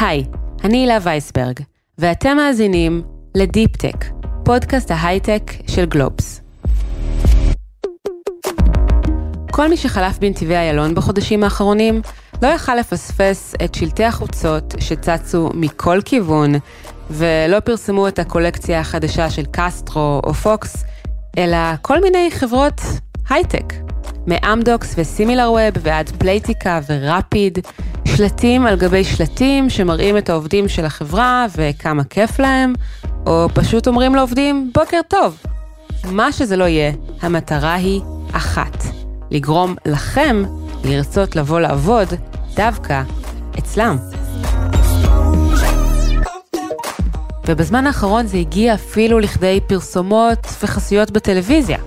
היי, אני הילה וייסברג, ואתם מאזינים לדיפ-טק, פודקאסט ההייטק של גלובס. כל מי שחלף בנתיבי איילון בחודשים האחרונים לא יכל לפספס את שלטי החוצות שצצו מכל כיוון ולא פרסמו את הקולקציה החדשה של קסטרו או פוקס, אלא כל מיני חברות הייטק. מאמדוקס וסימילר ווב ועד פלייטיקה ורפיד, שלטים על גבי שלטים שמראים את העובדים של החברה וכמה כיף להם, או פשוט אומרים לעובדים בוקר טוב. מה שזה לא יהיה, המטרה היא אחת, לגרום לכם לרצות לבוא לעבוד דווקא אצלם. ובזמן האחרון זה הגיע אפילו לכדי פרסומות וחסויות בטלוויזיה,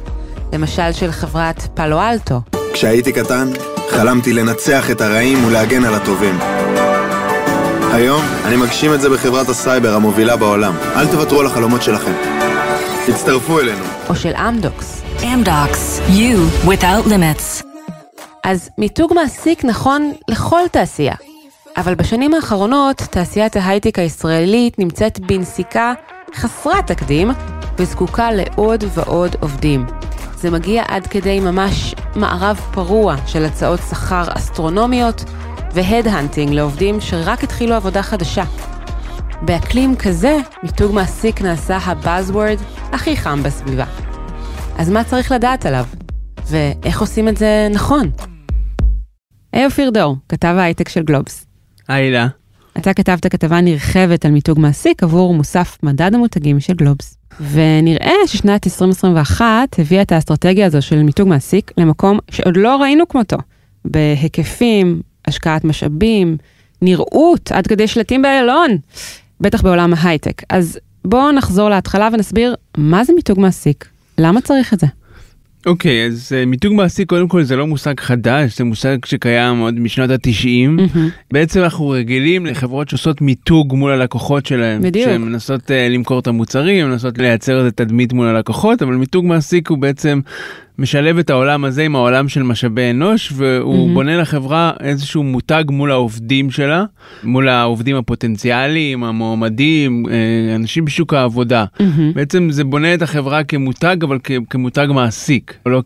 למשל של חברת פאלו אלטו. כשהייתי קטן, חלמתי לנצח את הרעים ולהגן על הטובים. היום אני מגשים את זה בחברת הסייבר המובילה בעולם. אל תוותרו על החלומות שלכם. הצטרפו אלינו. או של אמדוקס. Amdocs, you without limits. אז מיתוג מעסיק נכון לכל תעשייה. אבל בשנים האחרונות, תעשיית ההייטק הישראלית נמצאת בנסיקה חסרת תקדים, וזקוקה לעוד ועוד עובדים. זה מגיע עד כדי ממש מערב פרוע של הצעות שכר אסטרונומיות ו headhunting לעובדים שרק התחילו עבודה חדשה. באקלים כזה, מיתוג מעסיק נעשה ה buzzword הכי חם בסביבה. אז מה צריך לדעת עליו? ואיך עושים את זה נכון? היי אופיר דור, כתב ההייטק של גלובס. היי הילה. אתה כתבת כתבה נרחבת על מיתוג מעסיק עבור מוסף מדד המותגים של גלובס. ונראה ששנת 2021 הביאה את האסטרטגיה הזו של מיתוג מעסיק למקום שעוד לא ראינו כמותו. בהיקפים, השקעת משאבים, נראות, עד כדי שלטים באיילון, בטח בעולם ההייטק. אז בואו נחזור להתחלה ונסביר מה זה מיתוג מעסיק, למה צריך את זה. אוקיי, אז uh, מיתוג מעסיק קודם כל זה לא מושג חדש, זה מושג שקיים עוד משנות התשעים. בעצם אנחנו רגילים לחברות שעושות מיתוג מול הלקוחות שלהם. בדיוק. שהן מנסות uh, למכור את המוצרים, מנסות לייצר את התדמית מול הלקוחות, אבל מיתוג מעסיק הוא בעצם משלב את העולם הזה עם העולם של משאבי אנוש, והוא מהמם. בונה לחברה איזשהו מותג מול העובדים שלה, מול העובדים הפוטנציאליים, המועמדים, אה, אנשים בשוק העבודה. בעצם זה בונה את החברה כמותג, אבל כ- כמותג מעסיק, לא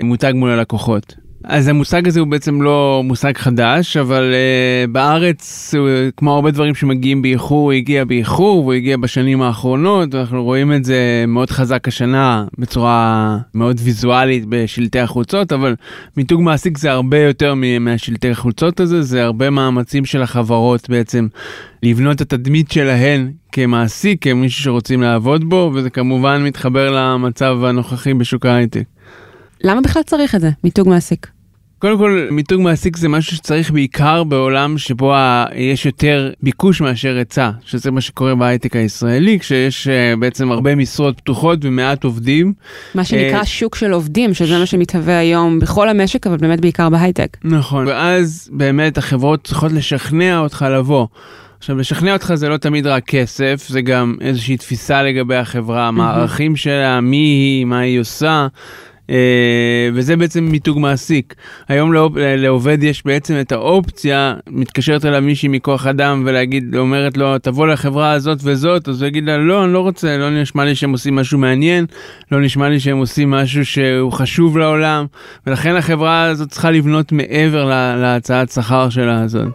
כמותג מול הלקוחות. אז המושג הזה הוא בעצם לא מושג חדש, אבל uh, בארץ, הוא, כמו הרבה דברים שמגיעים באיחור, הוא הגיע באיחור, והוא הגיע בשנים האחרונות, ואנחנו רואים את זה מאוד חזק השנה, בצורה מאוד ויזואלית בשלטי החוצות, אבל מיתוג מעסיק זה הרבה יותר מהשלטי החוצות הזה, זה הרבה מאמצים של החברות בעצם לבנות את התדמית שלהן כמעסיק, כמישהו שרוצים לעבוד בו, וזה כמובן מתחבר למצב הנוכחי בשוק ההייטק. למה בכלל צריך את זה, מיתוג מעסיק? קודם כל, מיתוג מעסיק זה משהו שצריך בעיקר בעולם שבו יש יותר ביקוש מאשר היצע, שזה מה שקורה בהייטק הישראלי, כשיש uh, בעצם הרבה משרות פתוחות ומעט עובדים. מה שנקרא אה, שוק של עובדים, שזה מה שמתהווה היום בכל המשק, אבל באמת בעיקר בהייטק. נכון. ואז באמת החברות צריכות לשכנע אותך לבוא. עכשיו, לשכנע אותך זה לא תמיד רק כסף, זה גם איזושהי תפיסה לגבי החברה, מה הערכים שלה, מי היא, מה היא עושה. אה, וזה בעצם מיתוג מעסיק. היום לעוב- לעובד יש בעצם את האופציה, מתקשרת אליו מישהי מכוח אדם ולהגיד, אומרת לו, תבוא לחברה הזאת וזאת, אז הוא יגיד לה, לא, אני לא רוצה, לא נשמע לי שהם עושים משהו מעניין, לא נשמע לי שהם עושים משהו שהוא חשוב לעולם, ולכן החברה הזאת צריכה לבנות מעבר לה- להצעת שכר שלה הזאת.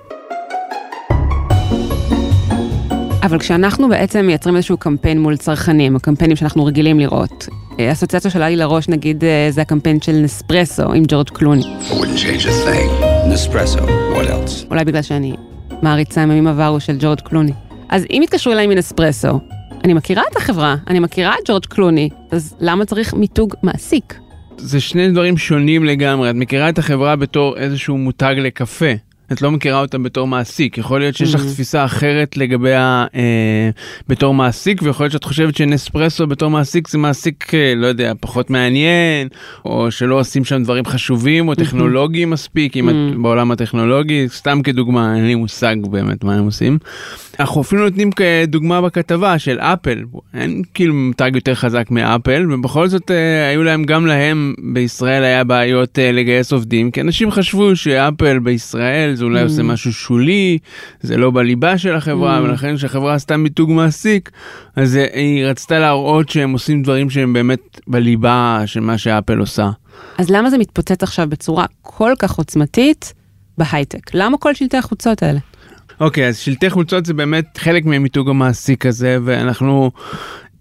אבל כשאנחנו בעצם מייצרים איזשהו קמפיין מול צרכנים, הקמפיינים שאנחנו רגילים לראות, אה, אסוציאציה שעולה לי לראש, נגיד, אה, זה הקמפיין של נספרסו עם ג'ורג' קלוני. I wouldn't change a thing. Nespresso, what else? אולי בגלל שאני מעריצה ימים עברו של ג'ורג' קלוני. אז אם יתקשרו אליי מנספרסו, אני מכירה את החברה, אני מכירה את ג'ורג' קלוני, אז למה צריך מיתוג מעסיק? זה שני דברים שונים לגמרי. את מכירה את החברה בתור איזשהו מותג לקפה. את לא מכירה אותה בתור מעסיק. יכול להיות שיש לך Mhm. תפיסה אחרת לגביה אה, בתור מעסיק, ויכול להיות שאת חושבת שנספרסו בתור מעסיק זה מעסיק, אה, לא יודע, פחות מעניין, או שלא עושים שם דברים חשובים או טכנולוגיים מספיק, אם את Mhm. בעולם הטכנולוגי, סתם כדוגמה, אין לי מושג באמת מה הם עושים. אנחנו אפילו נותנים כדוגמה בכתבה של אפל, אין כאילו מותג יותר חזק מאפל, ובכל זאת אה, היו להם, גם להם בישראל היה בעיות אה, לגייס עובדים, כי אנשים חשבו שאפל בישראל זה אולי עושה משהו שולי, זה לא בליבה של החברה, ולכן כשהחברה עשתה מיתוג מעסיק, אז אה, היא רצתה להראות שהם עושים דברים שהם באמת בליבה של מה שאפל עושה. אז למה זה מתפוצץ עכשיו בצורה כל כך עוצמתית בהייטק? למה כל שלטי החוצות האלה? אוקיי, אז שלטי חולצות זה באמת חלק ממיתוג המעסיק הזה, ואנחנו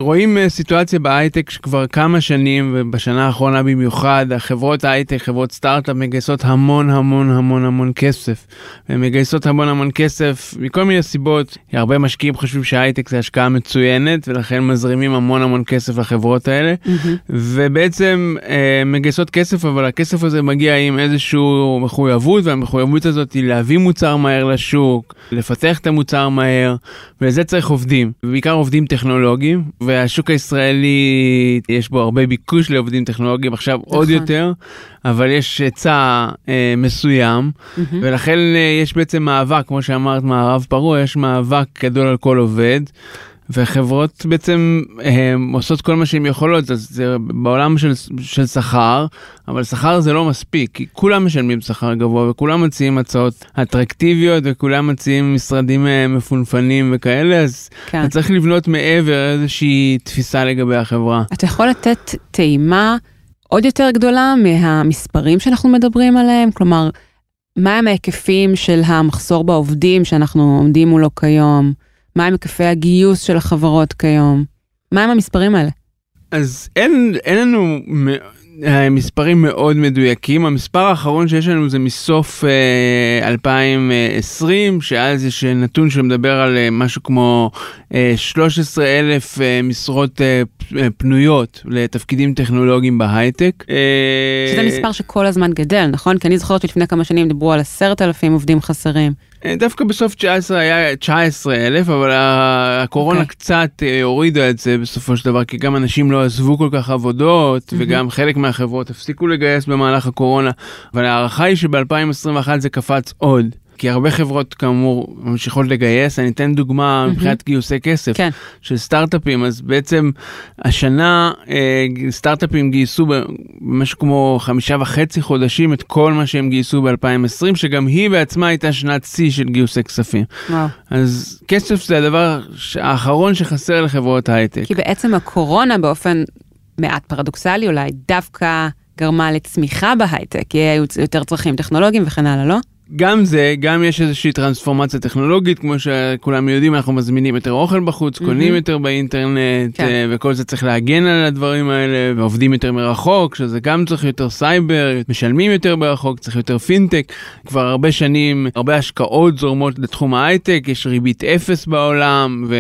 רואים אה, סיטואציה בהייטק שכבר כמה שנים, ובשנה האחרונה במיוחד, החברות הייטק, חברות סטארט-אפ מגייסות המון המון המון המון כסף. והן מגייסות המון המון כסף מכל מיני סיבות. הרבה משקיעים חושבים שהייטק זה השקעה מצוינת, ולכן מזרימים המון המון כסף לחברות האלה. Mm-hmm. ובעצם אה, מגייסות כסף, אבל הכסף הזה מגיע עם איזושהי מחויבות, והמחויבות הזאת היא להביא מוצר מהר לשוק, לפתח את המוצר מהר, ולזה צריך עובדים, ובעיקר עובדים טכנולוגיים. והשוק הישראלי יש בו הרבה ביקוש לעובדים טכנולוגיים עכשיו נכון. עוד יותר אבל יש היצע אה, מסוים mm-hmm. ולכן אה, יש בעצם מאבק כמו שאמרת מערב פרוע יש מאבק גדול על כל עובד. וחברות בעצם הם, עושות כל מה שהן יכולות, אז זה בעולם של, של שכר, אבל שכר זה לא מספיק, כי כולם משלמים שכר גבוה וכולם מציעים הצעות אטרקטיביות וכולם מציעים משרדים אה, מפונפנים וכאלה, אז כן. אתה צריך לבנות מעבר איזושהי תפיסה לגבי החברה. אתה יכול לתת טעימה עוד יותר גדולה מהמספרים שאנחנו מדברים עליהם? כלומר, מהם ההיקפים של המחסור בעובדים שאנחנו עומדים מולו כיום? מהם היקפי הגיוס של החברות כיום? מהם המספרים האלה? אז אין, אין לנו אה, מספרים מאוד מדויקים. המספר האחרון שיש לנו זה מסוף אה, 2020, שאז יש נתון שמדבר על אה, משהו כמו אה, 13 אלף אה, משרות אה, פנויות לתפקידים טכנולוגיים בהייטק. אה, שזה מספר שכל הזמן גדל, נכון? כי אני זוכרת שלפני כמה שנים דיברו על 10,000 עובדים חסרים. אה, דווקא בסוף 19 היה 19 אלף, אבל הקורונה okay. אוקיי. קצת אה, הורידה את זה בסופו של דבר, כי גם אנשים לא עזבו כל כך עבודות, mm-hmm. וגם חלק מהחברות הפסיקו לגייס במהלך הקורונה, אבל ההערכה היא שב-2021 זה קפץ עוד. כי הרבה חברות כאמור ממשיכות לגייס, אני אתן דוגמה מבחינת גיוסי כסף כן. של סטארט-אפים, אז בעצם השנה אה, סטארט-אפים גייסו במשהו כמו חמישה וחצי חודשים את כל מה שהם גייסו ב-2020, שגם היא בעצמה הייתה שנת שיא של גיוסי כספים. וואו. אז כסף זה הדבר האחרון שחסר לחברות הייטק. כי בעצם הקורונה באופן מעט פרדוקסלי אולי דווקא גרמה לצמיחה בהייטק, כי היו יותר צרכים טכנולוגיים וכן הלאה, לא? גם זה, גם יש איזושהי טרנספורמציה טכנולוגית, כמו שכולם יודעים, אנחנו מזמינים יותר אוכל בחוץ, קונים mm-hmm. יותר באינטרנט, כן. אה, וכל זה צריך להגן על הדברים האלה, ועובדים יותר מרחוק, שזה גם צריך יותר סייבר, משלמים יותר ברחוק, צריך יותר פינטק. כבר הרבה שנים, הרבה השקעות זורמות לתחום ההייטק, יש ריבית אפס בעולם, ו...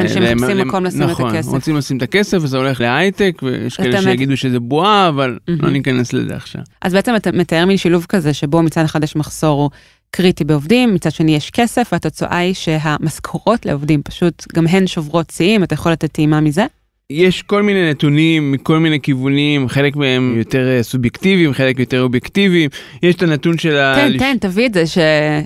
אנשים מחפשים מקום לשים נכון, את הכסף. נכון, רוצים לשים את הכסף, וזה הולך להייטק, ויש כאלה שיגידו שזה בועה, אבל mm-hmm. לא ניכנס לזה עכשיו. אז בעצם אתה מתאר מין שילוב כזה, שבו מצד אחד יש מחסור קריטי בעובדים, מצד שני יש כסף, והתוצאה היא שהמשכורות לעובדים פשוט גם הן שוברות שיאים, אתה יכול לתת טעימה מזה? יש כל מיני נתונים מכל מיני כיוונים, חלק מהם יותר אה, סובייקטיביים, חלק יותר אובייקטיביים. יש את הנתון של ה... תן, תן, תביא את זה, ש...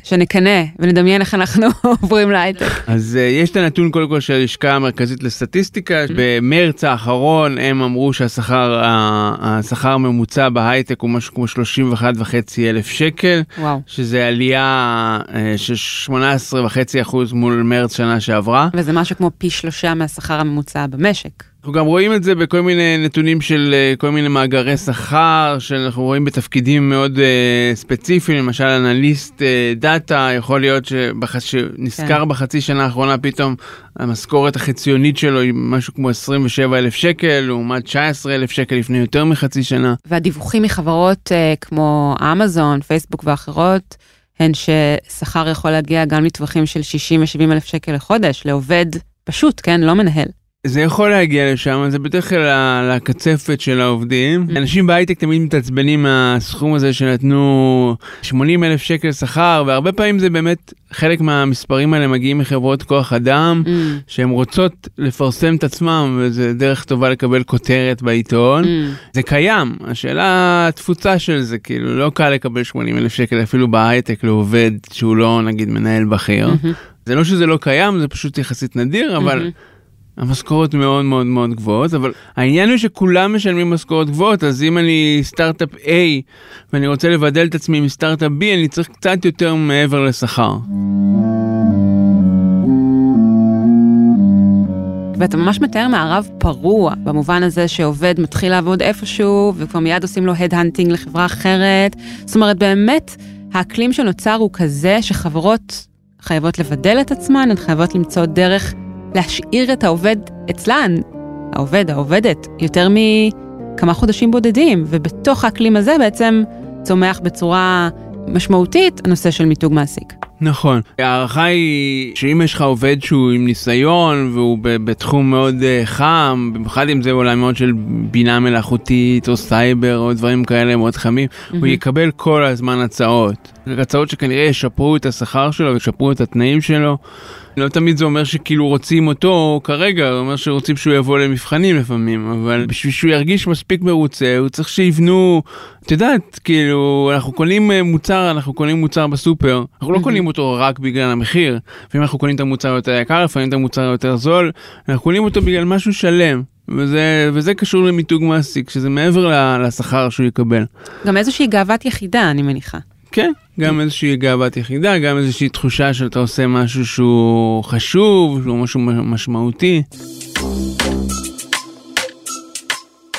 שנקנא ונדמיין איך אנחנו עוברים להייטק. אז uh, יש את הנתון קודם כל של הלשכה המרכזית לסטטיסטיקה, mm-hmm. במרץ האחרון הם אמרו שהשכר השכר הממוצע בהייטק הוא משהו כמו 31 וחצי אלף שקל, וואו. שזה עלייה uh, של 18 וחצי אחוז מול מרץ שנה שעברה. וזה משהו כמו פי שלושה מהשכר הממוצע במשק. אנחנו גם רואים את זה בכל מיני נתונים של אה, כל מיני מאגרי שכר שאנחנו רואים בתפקידים מאוד uh, ספציפיים למשל אנליסט uh, דאטה יכול להיות שבח... שנזכר כן. בחצי שנה האחרונה פתאום המשכורת החציונית שלו היא משהו כמו 27 אלף שקל לעומת 19 אלף שקל לפני יותר מחצי שנה. והדיווחים מחברות uh, כמו אמזון פייסבוק ואחרות. הן ששכר יכול להגיע גם לטווחים של 60 ו-70 אלף שקל לחודש לעובד פשוט, כן? לא מנהל. זה יכול להגיע לשם, זה בדרך כלל לקצפת של העובדים. Mm-hmm. אנשים בהייטק תמיד מתעצבנים מהסכום הזה שנתנו 80 אלף שקל שכר, והרבה פעמים זה באמת, חלק מהמספרים האלה מגיעים מחברות כוח אדם, mm. שהן רוצות לפרסם את עצמם, וזה דרך טובה לקבל כותרת בעיתון. Mm. זה קיים, השאלה התפוצה של זה, כאילו לא קל לקבל 80 אלף שקל אפילו בהייטק לעובד שהוא לא נגיד מנהל בכיר. Mm-hmm. זה לא שזה לא קיים, זה פשוט יחסית נדיר, אבל... המשכורות מאוד מאוד מאוד גבוהות, אבל העניין הוא שכולם משלמים משכורות גבוהות, אז אם אני סטארט-אפ A ואני רוצה לבדל את עצמי מסטארט-אפ B, אני צריך קצת יותר מעבר לשכר. ואתה ממש מתאר מערב פרוע, במובן הזה שעובד מתחיל לעבוד איפשהו, וכבר מיד עושים לו headhunting לחברה אחרת. זאת אומרת, באמת, האקלים שנוצר הוא כזה שחברות חייבות לבדל את עצמן, הן חייבות למצוא דרך להשאיר את העובד אצלן, העובד, העובדת, יותר מכמה חודשים בודדים, ובתוך האקלים הזה בעצם צומח בצורה משמעותית הנושא של מיתוג מעסיק. נכון. ההערכה היא שאם יש לך עובד שהוא עם ניסיון והוא בתחום מאוד uh, חם, במיוחד אם זה עולמות של בינה מלאכותית או סייבר או דברים כאלה מאוד חמים, mm-hmm. הוא יקבל כל הזמן הצעות. הצעות שכנראה ישפרו את השכר שלו וישפרו את התנאים שלו. לא תמיד זה אומר שכאילו רוצים אותו כרגע, זה אומר שרוצים שהוא יבוא למבחנים לפעמים, אבל בשביל שהוא ירגיש מספיק מרוצה, הוא צריך שיבנו, את יודעת, כאילו, אנחנו קונים אה, מוצר, אנחנו קונים מוצר בסופר, אנחנו לא קונים אותו רק בגלל המחיר, ואם אנחנו קונים את המוצר יותר יקר, לפעמים את המוצר יותר זול, אנחנו קונים אותו בגלל משהו שלם. וזה, וזה קשור למיתוג מעסיק, שזה מעבר לשכר שהוא יקבל. גם איזושהי גאוות יחידה, אני מניחה. כן, גם איזושהי גאוות יחידה, גם איזושהי תחושה שאתה עושה משהו שהוא חשוב, שהוא משהו משמעותי.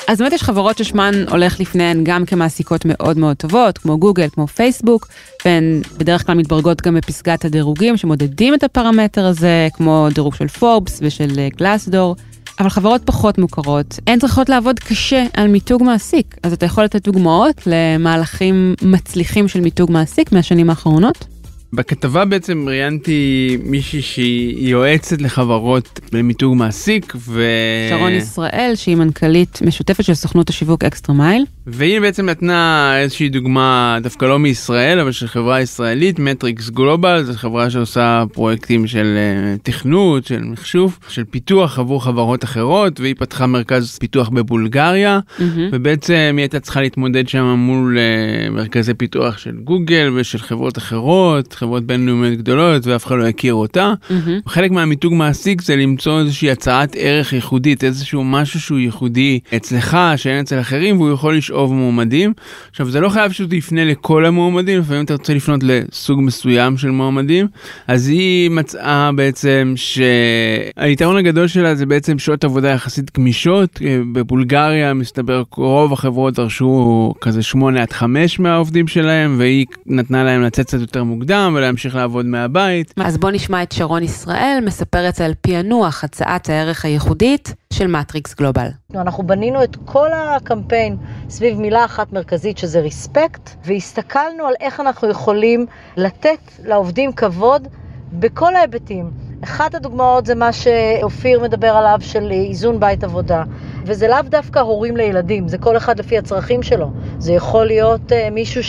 אז באמת יש חברות ששמן הולך לפניהן גם כמעסיקות מאוד מאוד טובות, כמו גוגל, כמו פייסבוק, והן בדרך כלל מתברגות גם בפסגת הדירוגים שמודדים את הפרמטר הזה, כמו דירוג של פורבס ושל גלאסדור. אבל חברות פחות מוכרות, הן צריכות לעבוד קשה על מיתוג מעסיק. אז אתה יכול לתת דוגמאות למהלכים מצליחים של מיתוג מעסיק מהשנים האחרונות? בכתבה בעצם ראיינתי מישהי שהיא יועצת לחברות למיתוג מעסיק ו... שרון ישראל שהיא מנכ"לית משותפת של סוכנות השיווק אקסטרה מייל. והיא בעצם נתנה איזושהי דוגמה דווקא לא מישראל אבל של חברה ישראלית מטריקס גלובל זו חברה שעושה פרויקטים של uh, תכנות של מחשוב של פיתוח עבור חברות אחרות והיא פתחה מרכז פיתוח בבולגריה mm-hmm. ובעצם היא הייתה צריכה להתמודד שם מול uh, מרכזי פיתוח של גוגל ושל חברות אחרות חברות בינלאומיות גדולות ואף אחד לא יכיר אותה. Mm-hmm. חלק מהמיתוג מעסיק זה למצוא איזושהי הצעת ערך ייחודית איזשהו משהו שהוא ייחודי אצלך שאין אצל אחרים והוא יכול. לשאוב מועמדים. עכשיו זה לא חייב שאתה יפנה לכל המועמדים, לפעמים אתה רוצה לפנות לסוג מסוים של מועמדים. אז היא מצאה בעצם שהיתרון הגדול שלה זה בעצם שעות עבודה יחסית גמישות. בבולגריה מסתבר רוב החברות דרשו כזה 8 עד 5 מהעובדים שלהם, והיא נתנה להם לצאת קצת יותר מוקדם ולהמשיך לעבוד מהבית. אז בוא נשמע את שרון ישראל מספרת על פענוח הצעת הערך הייחודית של מטריקס גלובל. אנחנו בנינו את כל הקמפיין סביב מילה אחת מרכזית שזה ריספקט, והסתכלנו על איך אנחנו יכולים לתת לעובדים כבוד בכל ההיבטים. אחת הדוגמאות זה מה שאופיר מדבר עליו של איזון בית עבודה. וזה לאו דווקא הורים לילדים, זה כל אחד לפי הצרכים שלו. זה יכול להיות uh, מישהו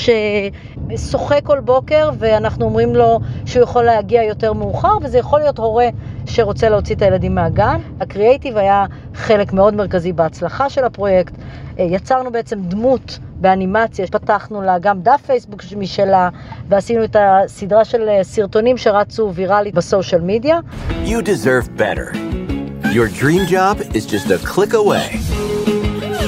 ששוחה כל בוקר ואנחנו אומרים לו שהוא יכול להגיע יותר מאוחר, וזה יכול להיות הורה שרוצה להוציא את הילדים מהגן. הקריאייטיב היה חלק מאוד מרכזי בהצלחה של הפרויקט. Uh, יצרנו בעצם דמות באנימציה, פתחנו לה גם דף פייסבוק משלה, ועשינו את הסדרה של אה, סרטונים שרצו ויראלית בסושיאל מדיה. You deserve better. Your dream job is just a click away.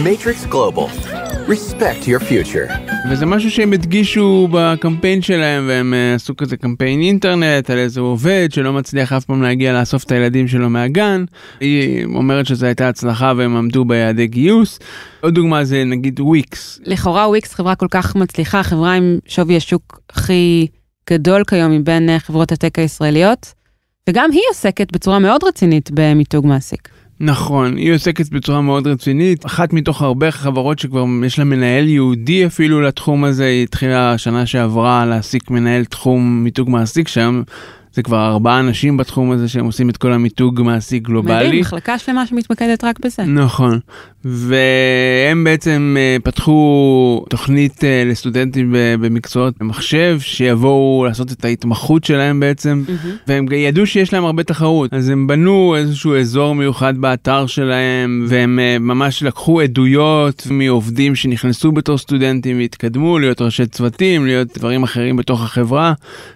Matrix Global. Respect your future. וזה משהו שהם הדגישו בקמפיין שלהם והם uh, עשו כזה קמפיין אינטרנט על איזה עובד שלא מצליח אף פעם להגיע לאסוף את הילדים שלו מהגן. היא אומרת שזו הייתה הצלחה והם עמדו ביעדי גיוס. עוד דוגמה זה נגיד וויקס. לכאורה וויקס חברה כל כך מצליחה, חברה עם שווי השוק הכי גדול כיום מבין uh, חברות הטק הישראליות. וגם היא עוסקת בצורה מאוד רצינית במיתוג מעסיק. נכון, היא עוסקת בצורה מאוד רצינית, אחת מתוך הרבה חברות שכבר יש לה מנהל יהודי אפילו לתחום הזה, היא התחילה שנה שעברה להעסיק מנהל תחום מיתוג מעסיק, שהיום זה כבר ארבעה אנשים בתחום הזה שהם עושים את כל המיתוג מעסיק גלובלי. מדהים, מחלקה שלמה שמתמקדת רק בזה. נכון, והם בעצם אה, פתחו תוכנית אה, לסטודנטים במקצועות מחשב שיבואו לעשות את ההתמחות שלהם בעצם, mm-hmm. והם ידעו שיש להם הרבה תחרות, אז הם בנו איזשהו אזור מיוחד באתר שלהם, והם אה, ממש לקחו עדויות מעובדים שנכנסו בתור סטודנטים והתקדמו להיות ראשי צוותים, להיות דברים אחרים בתוך החברה,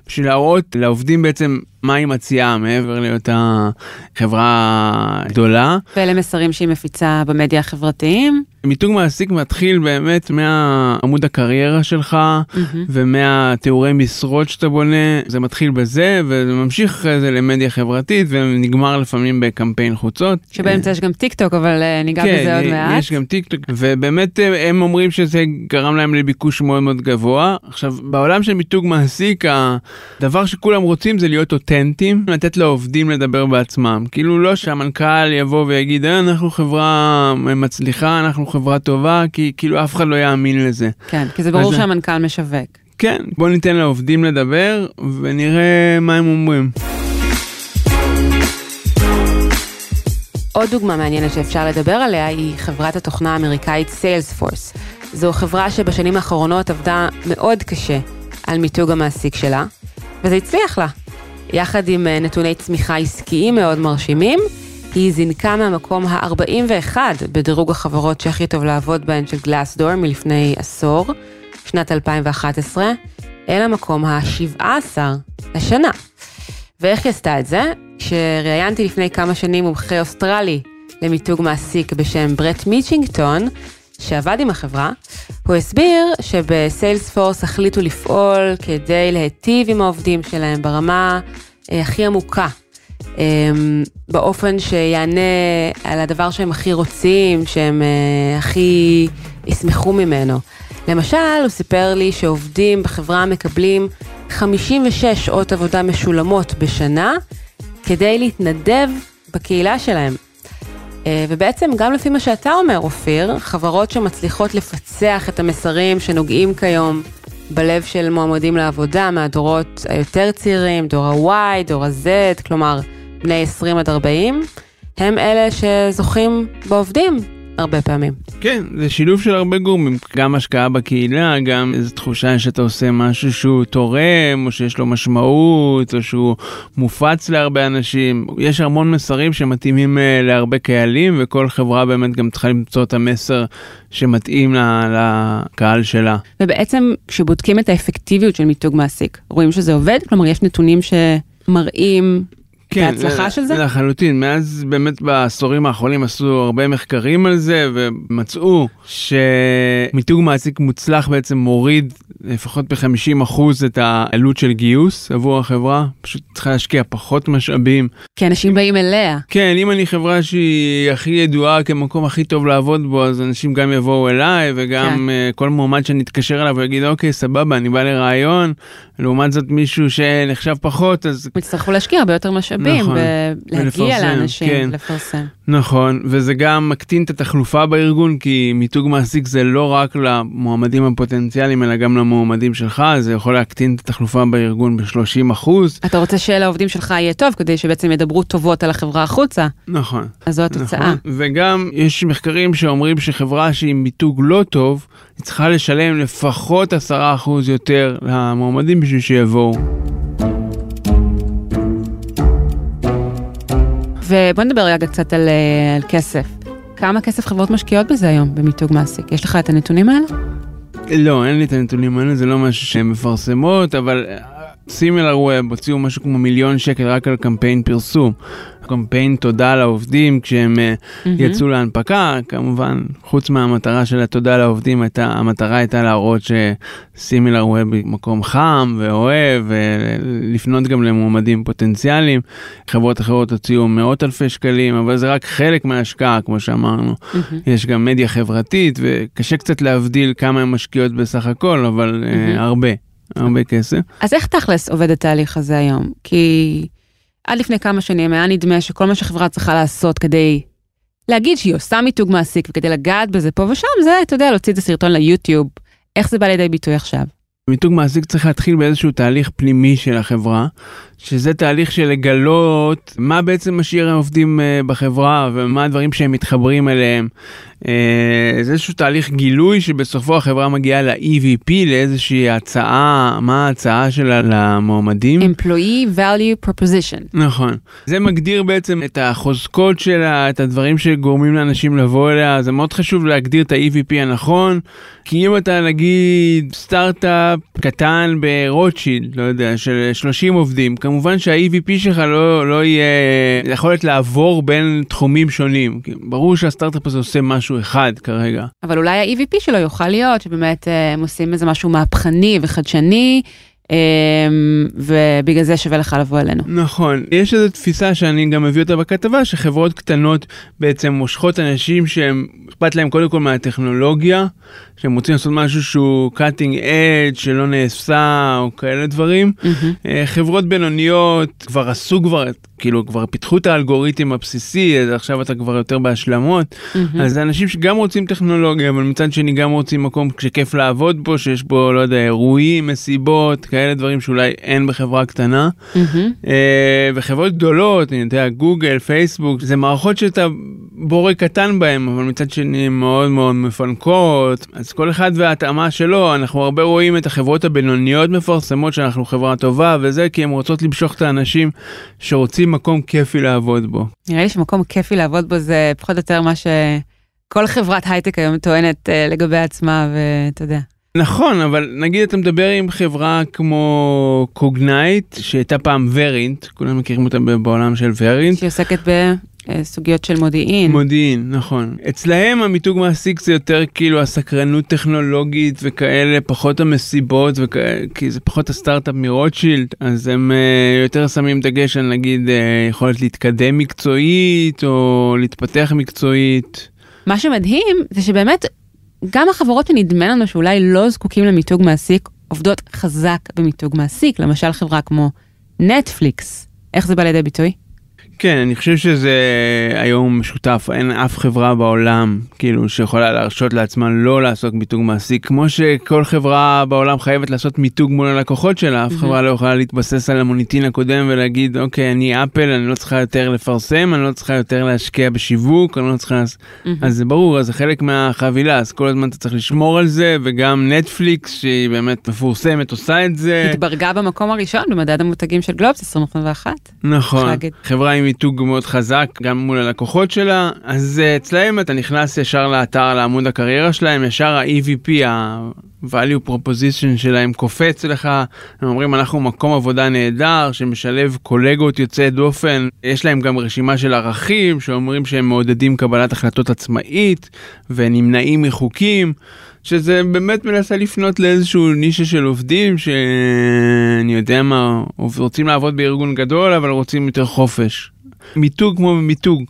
בשביל להראות לעובדים בעצם מה היא מציעה מעבר להיותה חברה גדולה. ואלה מסרים שהיא מפיצה במדיה החברתיים. מיתוג מעסיק מתחיל באמת מעמוד הקריירה שלך מהמם. ומהתיאורי משרות שאתה בונה, זה מתחיל בזה וזה ממשיך אחרי זה למדיה חברתית ונגמר לפעמים בקמפיין חוצות. שבאמצע יש גם טיק טוק, אבל אה, ניגע כן, בזה עוד מעט. יש גם טיק טוק, ובאמת אה, הם אומרים שזה גרם להם לביקוש מאוד מאוד גבוה. עכשיו, בעולם של מיתוג מעסיק, הדבר שכולם רוצים זה להיות אותנטיים, לתת לעובדים לדבר בעצמם. כאילו לא שהמנכ"ל יבוא ויגיד, "אה, אנחנו חברה מצליחה, אנחנו חברה טובה, כי כאילו אף אחד לא יאמין לזה. כן, כי זה ברור אז- שהמנכ"ל משווק. כן, בוא ניתן לעובדים לדבר ונראה מה הם אומרים. עוד דוגמה מעניינת שאפשר לדבר עליה היא חברת התוכנה האמריקאית סיילספורס. זו חברה שבשנים האחרונות עבדה מאוד קשה על מיתוג המעסיק שלה, וזה הצליח לה. יחד עם אה, נתוני צמיחה עסקיים מאוד מרשימים, היא זינקה מהמקום ה-41 בדירוג החברות שהכי טוב לעבוד בהן של גלאסדור מלפני עשור, שנת 2011, אל המקום ה-17 השנה. ואיך היא עשתה את זה? כשראיינתי לפני כמה שנים מומחה אוסטרלי למיתוג מעסיק בשם ברט מיצ'ינגטון, שעבד עם החברה, הוא הסביר שבסיילספורס החליטו לפעול כדי להיטיב עם העובדים שלהם ברמה אה, הכי עמוקה. אה, באופן שיענה על הדבר שהם הכי רוצים, שהם אה, הכי ישמחו ממנו. למשל, הוא סיפר לי שעובדים בחברה מקבלים 56 שעות עבודה משולמות בשנה כדי להתנדב בקהילה שלהם. אה, ובעצם גם לפי מה שאתה אומר, אופיר, חברות שמצליחות לפצח את המסרים שנוגעים כיום בלב של מועמדים לעבודה מהדורות היותר צעירים, דור ה-Y, דור ה-Z, כלומר בני 20 עד 40, הם אלה שזוכים בעובדים הרבה פעמים. כן, זה שילוב של הרבה גורמים, גם השקעה בקהילה, גם איזו תחושה שאתה עושה משהו שהוא תורם, או שיש לו משמעות, או שהוא מופץ להרבה אנשים. יש המון מסרים שמתאימים אה, להרבה קהלים, וכל חברה באמת גם צריכה למצוא את המסר שמתאים ל- לקהל שלה. ובעצם כשבודקים את האפקטיביות של מיתוג מעסיק, רואים שזה עובד? כלומר, יש נתונים שמראים את ההצלחה של זה? כן, לחלוטין, מאז באמת בעשורים האחרונים עשו הרבה מחקרים על זה ומצאו שמיתוג מעסיק מוצלח בעצם מוריד לפחות ב-50% את העלות של גיוס עבור החברה, פשוט צריכה להשקיע פחות משאבים. כי אנשים באים אליה. כן, אם אני חברה שהיא הכי ידועה כמקום הכי טוב לעבוד בו, אז אנשים גם יבואו אליי, וגם כן. כן. כל מועמד שאני אתקשר אליו ויגיד, אוקיי, סבבה, אני בא לראיון, לעומת זאת מישהו שנחשב פחות, אז יצטרכו להשקיע הרבה יותר משאבים, נכון. ולהגיע ולפרסם, לאנשים, כן. לפרסם. נכון, וזה גם מקטין את התחלופה בארגון, כי מיתוג מעסיק זה לא רק למועמדים הפוטנציאליים, אלא גם למועמדים שלך, זה יכול להקטין את התחלופה בארגון ב-30 אחוז. אתה רוצה שלעובדים שלך יהיה טוב, כדי שבעצם ידברו טובות על החברה החוצה, נכון. אז זו התוצאה. נכון. וגם יש מחקרים שאומרים שחברה שהיא מיתוג לא טוב, היא צריכה לשלם לפחות 10% יותר למועמדים בשביל שיבואו. ובוא נדבר רגע קצת על, אה, על כסף. כמה כסף חברות משקיעות בזה היום, במיתוג מעסיק? יש לך את הנתונים האלה? לא, אין לי את הנתונים האלה, זה לא משהו שהן מפרסמות, אבל סימילר ווב הוציאו משהו כמו מיליון שקל רק על קמפיין פרסום. קמפיין תודה לעובדים כשהם אה, יצאו להנפקה, כמובן, חוץ מהמטרה של התודה לעובדים, הייתה, המטרה הייתה להראות שסימילר ווב מקום חם ואוהב, ולפנות גם למועמדים פוטנציאליים. חברות אחרות הוציאו מאות אלפי שקלים, אבל זה רק חלק מההשקעה, כמו שאמרנו. יש גם מדיה חברתית, וקשה קצת להבדיל כמה הן משקיעות בסך הכל, אבל אה, הרבה, הרבה כסף. אז איך תכלס עובד התהליך הזה היום? כי עד לפני כמה שנים היה נדמה שכל מה שחברה צריכה לעשות כדי להגיד שהיא עושה מיתוג מעסיק וכדי לגעת בזה פה ושם, זה, אתה יודע, להוציא את הסרטון ליוטיוב. איך זה בא לידי ביטוי עכשיו? מיתוג מעסיק צריך להתחיל באיזשהו תהליך פנימי של החברה, שזה תהליך של לגלות מה בעצם משאיר העובדים אה, בחברה ומה הדברים שהם מתחברים אליהם. אה, זה איזשהו תהליך גילוי שבסופו החברה מגיעה ל-EVP, לאיזושהי הצעה, מה ההצעה שלה למועמדים. Employee Value Proposition. נכון. זה מגדיר בעצם את החוזקות שלה, את הדברים שגורמים לאנשים לבוא אליה, זה מאוד חשוב להגדיר את ה-EVP הנכון, כי אם אתה נגיד סטארט-אפ קטן ברוטשילד, לא יודע, של 30 עובדים, כמובן שה-EVP שלך לא, לא יהיה יכולת לעבור בין תחומים שונים. ברור שהסטארט-אפ הזה עושה משהו אחד כרגע. אבל אולי ה-EVP שלו יוכל להיות שבאמת אה, הם עושים איזה משהו מהפכני וחדשני, ובגלל זה שווה לך לבוא אלינו. נכון, יש איזו תפיסה שאני גם מביא אותה בכתבה, שחברות קטנות בעצם מושכות אנשים שהם, אכפת להם קודם כל מהטכנולוגיה, שהם רוצים לעשות משהו שהוא cutting edge, שלא נעשה, או כאלה דברים. Mm-hmm. חברות בינוניות כבר עשו כבר, כאילו כבר פיתחו את האלגוריתם הבסיסי, אז עכשיו אתה כבר יותר בהשלמות. Mm-hmm. אז זה אנשים שגם רוצים טכנולוגיה, אבל מצד שני גם רוצים מקום שכיף לעבוד בו, שיש בו, לא יודע, אירועים, מסיבות, כאלה דברים שאולי אין בחברה קטנה. Mm-hmm. אה, וחברות גדולות, אני יודע, גוגל, פייסבוק, זה מערכות שאתה בורג קטן בהם, אבל מצד שני מאוד מאוד מפנקות. אז כל אחד וההתאמה שלו, אנחנו הרבה רואים את החברות הבינוניות מפרסמות שאנחנו חברה טובה וזה, כי הן רוצות למשוך את האנשים שרוצים מקום כיפי לעבוד בו. נראה לי שמקום כיפי לעבוד בו זה פחות או יותר מה שכל חברת הייטק היום טוענת אה, לגבי עצמה, ואתה יודע. נכון, אבל נגיד אתה מדבר עם חברה כמו קוגנייט, שהייתה פעם ורינט, כולם מכירים אותה בעולם של ורינט. שהיא עוסקת בסוגיות של מודיעין. מודיעין, נכון. אצלהם המיתוג מעסיק זה יותר כאילו הסקרנות טכנולוגית וכאלה, פחות המסיבות, וכאלה, כי זה פחות הסטארט-אפ מרוטשילד, אז הם uh, יותר שמים דגש על נגיד uh, יכולת להתקדם מקצועית, או להתפתח מקצועית. מה שמדהים זה שבאמת גם החברות שנדמה לנו שאולי לא זקוקים למיתוג מעסיק, עובדות חזק במיתוג מעסיק, למשל חברה כמו נטפליקס. איך זה בא לידי ביטוי? כן, אני חושב שזה היום משותף, אין אף חברה בעולם כאילו שיכולה להרשות לעצמה לא לעשות מיתוג מעסיק, כמו שכל חברה בעולם חייבת לעשות מיתוג מול הלקוחות שלה, אף חברה לא יכולה להתבסס על המוניטין הקודם ולהגיד אוקיי אני אפל, אני לא צריכה יותר לפרסם, אני לא צריכה יותר להשקיע בשיווק, אני לא צריכה... אז זה ברור, אז זה חלק מהחבילה, אז כל הזמן אתה צריך לשמור על זה, וגם נטפליקס שהיא באמת מפורסמת עושה את זה. התברגה במקום הראשון במדד המותגים של גלובס 2021. נכון, חברה עם מיתוג מאוד חזק גם מול הלקוחות שלה אז uh, אצלהם אתה נכנס ישר לאתר לעמוד הקריירה שלהם ישר ה-EVP ה-value proposition שלהם קופץ לך הם אומרים אנחנו מקום עבודה נהדר שמשלב קולגות יוצאי דופן יש להם גם רשימה של ערכים שאומרים שהם מעודדים קבלת החלטות עצמאית ונמנעים מחוקים. שזה באמת מנסה לפנות לאיזשהו נישה של עובדים שאני יודע מה רוצים לעבוד בארגון גדול אבל רוצים יותר חופש. מיתוג כמו מיתוג.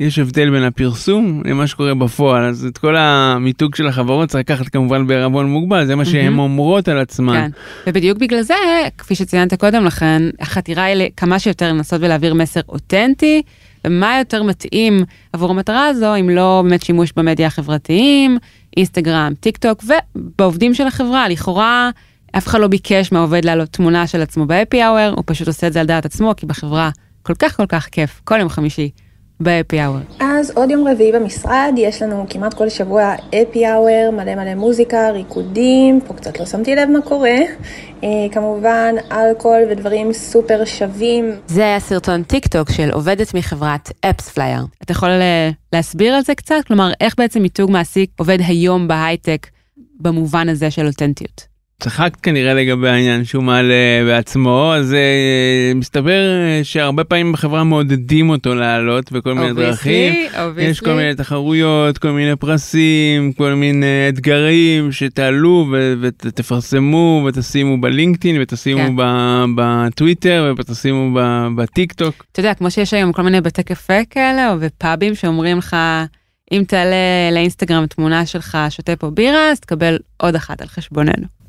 יש הבדל בין הפרסום למה שקורה בפועל אז את כל המיתוג של החברות צריך לקחת כמובן בערבון מוגבל זה מה שהן אומרות על עצמן. כן. ובדיוק בגלל זה כפי שציינת קודם לכן החתירה היא כמה שיותר לנסות ולהעביר מסר אותנטי ומה יותר מתאים עבור המטרה הזו אם לא באמת שימוש במדיה החברתיים אינסטגרם טיק טוק ובעובדים של החברה לכאורה אף אחד לא ביקש מהעובד להעלות תמונה של עצמו ב-happy hour הוא פשוט עושה את זה על דעת עצמו כי בחברה כל כך כל כך כיף כל יום חמישי ב-happy hour. אז עוד יום רביעי במשרד יש לנו כמעט כל שבוע happy hour מלא מלא מוזיקה ריקודים פה קצת לא שמתי לב מה קורה אה, כמובן אלכוהול ודברים סופר שווים. זה היה סרטון טיק טוק של עובדת מחברת אפספלייר. אתה יכול להסביר על זה קצת כלומר איך בעצם מיתוג מעסיק עובד היום בהייטק במובן הזה של אותנטיות. צחקת כנראה לגבי העניין שהוא מעלה בעצמו אז uh, מסתבר שהרבה פעמים בחברה מעודדים אותו לעלות בכל מיני דרכים obviously. יש כל מיני תחרויות כל מיני פרסים כל מיני אתגרים שתעלו ותפרסמו ותשימו בלינקדאין ותשימו כן. בטוויטר ותשימו בטיק טוק. אתה יודע כמו שיש היום כל מיני בתי קפה כאלה או בפאבים שאומרים לך. אם תעלה לאינסטגרם תמונה שלך שותה פה בירה אז תקבל עוד אחת על חשבוננו.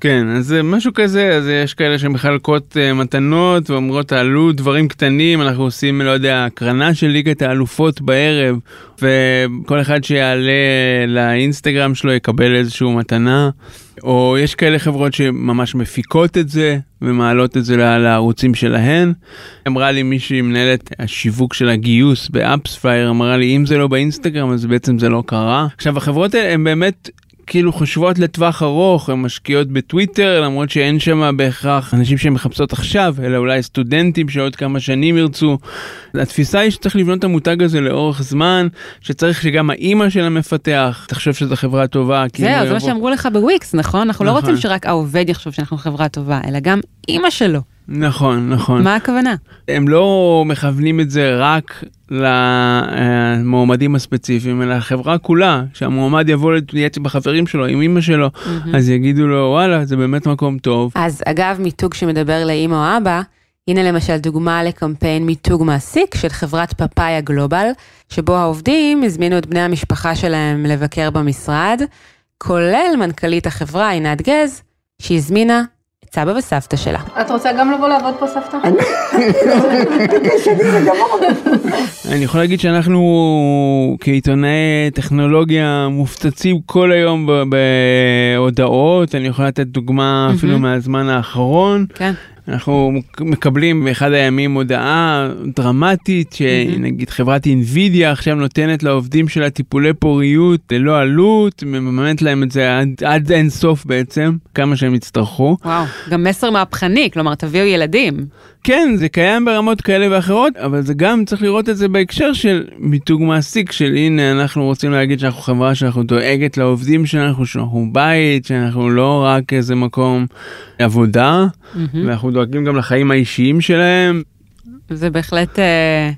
כן אז זה משהו כזה אז יש כאלה שמחלקות uh, מתנות ואומרות תעלו דברים קטנים אנחנו עושים לא יודע הקרנה של ליגת האלופות בערב וכל אחד שיעלה לאינסטגרם שלו יקבל איזשהו מתנה או יש כאלה חברות שממש מפיקות את זה ומעלות את זה לערוצים שלהן. אמרה לי מישהי מנהלת השיווק של הגיוס באפספלייר אמרה לי אם זה לא באינסטגרם אז בעצם זה לא קרה עכשיו החברות האלה הן באמת כאילו חושבות לטווח ארוך, הן משקיעות בטוויטר, למרות שאין שם בהכרח אנשים שמחפשות עכשיו, אלא אולי סטודנטים שעוד כמה שנים ירצו. התפיסה היא שצריך לבנות את המותג הזה לאורך זמן, שצריך שגם האימא של המפתח תחשוב שזו חברה טובה. זהו, זה מה שאמרו לך בוויקס, נכון? אנחנו לא רוצים שרק העובד יחשוב שאנחנו חברה טובה, אלא גם אימא שלו נכון, נכון. מה הכוונה? הם לא מכוונים את זה רק למועמדים הספציפיים, אלא לחברה כולה, שהמועמד יבוא להתייעץ בחברים שלו, עם אמא שלו, אז יגידו לו, וואלה, זה באמת מקום טוב. אז אגב, מיתוג שמדבר לאמא או אבא, הנה למשל דוגמה לקמפיין מיתוג מעסיק של חברת פאפאיה גלובל, שבו העובדים הזמינו את בני המשפחה שלהם לבקר במשרד, כולל מנכ"לית החברה עינת גז, שהזמינה את סבא וסבתא שלה. את רוצה גם לבוא לעבוד פה, סבתא? אני יכול להגיד שאנחנו כעיתונאי טכנולוגיה מופצצים כל היום ב- בהודעות, אני יכול לתת דוגמה אפילו מהזמן האחרון. כן. אנחנו מקבלים באחד הימים הודעה דרמטית שנגיד חברת אינווידיה עכשיו נותנת לעובדים שלה טיפולי פוריות ללא עלות, מממנת להם את זה עד, עד אין סוף בעצם, כמה שהם יצטרכו. וואו, גם מסר מהפכני, כלומר תביאו ילדים. כן, זה קיים ברמות כאלה ואחרות, אבל זה גם צריך לראות את זה בהקשר של מיתוג מעסיק, של הנה אנחנו רוצים להגיד שאנחנו חברה שאנחנו דואגת לעובדים שלנו, שאנחנו בית, שאנחנו לא רק איזה מקום עבודה, ואנחנו דואגים גם לחיים האישיים שלהם. זה בהחלט אה,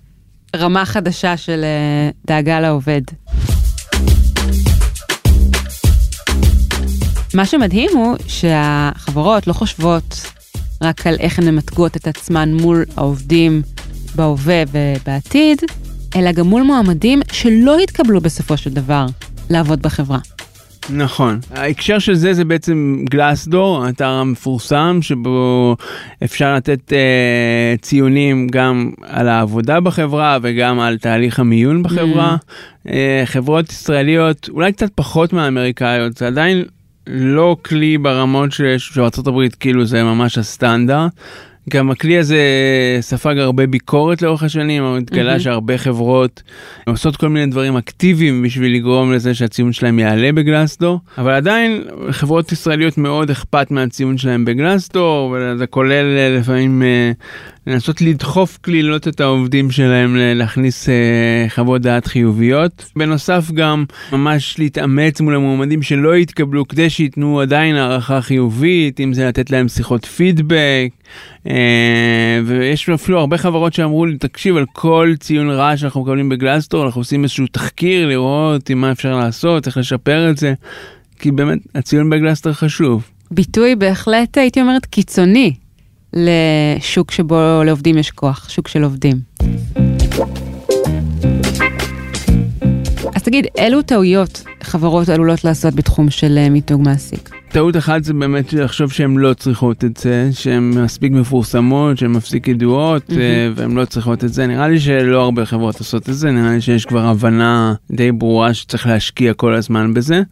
רמה חדשה של אה, דאגה לעובד. מה שמדהים הוא שהחברות לא חושבות רק על איך הן ממתגות את עצמן מול העובדים בהווה ובעתיד, אלא גם מול מועמדים שלא יתקבלו בסופו של דבר לעבוד בחברה. נכון. ההקשר של זה זה בעצם גלאסדור, האתר המפורסם שבו אפשר לתת אה, ציונים גם על העבודה בחברה וגם על תהליך המיון בחברה. Mm. אה, חברות ישראליות אולי קצת פחות מהאמריקאיות, זה עדיין לא כלי ברמות שיש בארה"ב כאילו זה ממש הסטנדרט. גם הכלי הזה ספג הרבה ביקורת לאורך השנים, אבל התגלה mm-hmm. שהרבה חברות עושות כל מיני דברים אקטיביים בשביל לגרום לזה שהציון שלהם יעלה בגלסדור, אבל עדיין חברות ישראליות מאוד אכפת מהציון שלהם בגלסדור, וזה כולל לפעמים לנסות לדחוף כלילות את העובדים שלהם להכניס חוות דעת חיוביות. בנוסף גם ממש להתאמץ מול המועמדים שלא יתקבלו כדי שייתנו עדיין הערכה חיובית, אם זה לתת להם שיחות פידבק. ויש אפילו הרבה חברות שאמרו לי, תקשיב, על כל ציון רע שאנחנו מקבלים בגלסטור, אנחנו עושים איזשהו תחקיר לראות עם מה אפשר לעשות, איך לשפר את זה, כי באמת הציון בגלסטר חשוב. ביטוי בהחלט, הייתי אומרת, קיצוני לשוק שבו לעובדים יש כוח, שוק של עובדים. אז תגיד, אילו טעויות חברות עלולות לעשות בתחום של מיתוג מעסיק? טעות אחת זה באמת לחשוב שהן לא צריכות את זה, שהן מספיק מפורסמות, שהן מספיק ידועות, mm-hmm. והן לא צריכות את זה. נראה לי שלא הרבה חברות עושות את זה, נראה לי שיש כבר הבנה די ברורה שצריך להשקיע כל הזמן בזה.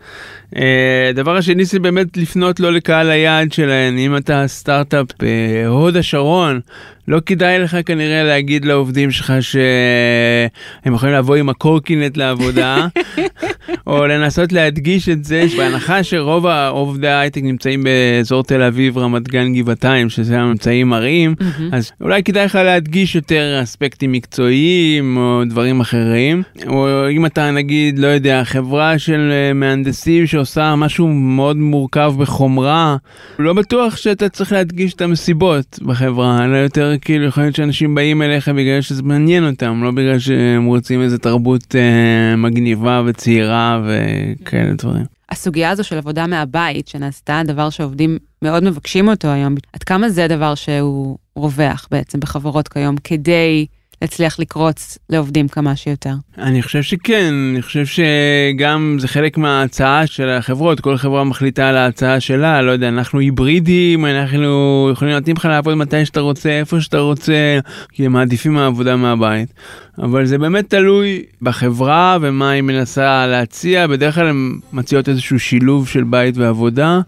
הדבר השני זה באמת לפנות לא לקהל היעד שלהן, אם אתה סטארט-אפ בהוד השרון, לא כדאי לך כנראה להגיד לעובדים שלך שהם יכולים לבוא עם הקורקינט לעבודה, או לנסות להדגיש את זה, בהנחה שרוב עובדי ההייטק נמצאים באזור תל אביב, רמת גן, גבעתיים, שזה הממצאים מראים. אז אולי כדאי לך להדגיש יותר אספקטים מקצועיים או דברים אחרים, או אם אתה נגיד, לא יודע, חברה של מהנדסים שעושה משהו מאוד מורכב בחומרה, לא בטוח שאתה צריך להדגיש את המסיבות בחברה, אלא יותר כאילו יכול להיות שאנשים באים אליך בגלל שזה מעניין אותם, לא בגלל שהם רוצים איזה תרבות אה, מגניבה וצעירה וכאלה דברים. הסוגיה הזו של עבודה מהבית שנעשתה, דבר שעובדים מאוד מבקשים אותו היום, עד כמה זה דבר שהוא רווח בעצם בחברות כיום כדי להצליח לקרוץ לעובדים כמה שיותר? אני חושב שכן, אני חושב שגם זה חלק מההצעה של החברות, כל חברה מחליטה על ההצעה שלה, לא יודע, אנחנו היברידים, אנחנו יכולים להתאים לך לעבוד מתי שאתה רוצה, איפה שאתה רוצה, כי הם מעדיפים מהעבודה מהבית. אבל זה באמת תלוי בחברה ומה היא מנסה להציע, בדרך כלל הן מציעות איזשהו שילוב של בית ועבודה,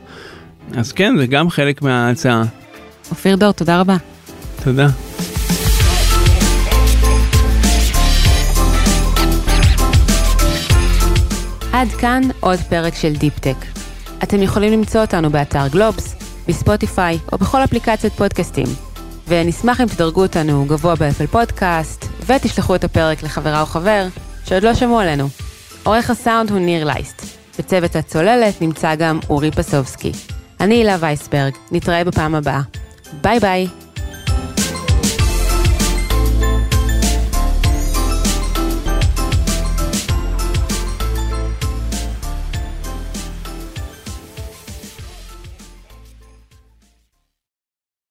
אז כן, זה גם חלק מההצעה. אופיר דור, תודה רבה. תודה. עד כאן עוד פרק של דיפ-טק. אתם יכולים למצוא אותנו באתר גלובס, בספוטיפיי או בכל אפליקציית פודקאסטים. ונשמח אם תדרגו אותנו גבוה באפל פודקאסט, ותשלחו את הפרק לחברה או חבר שעוד לא שמעו עלינו. עורך הסאונד הוא ניר לייסט. בצוות הצוללת נמצא גם אורי פסובסקי. אני הילה וייסברג, נתראה בפעם הבאה. ביי ביי.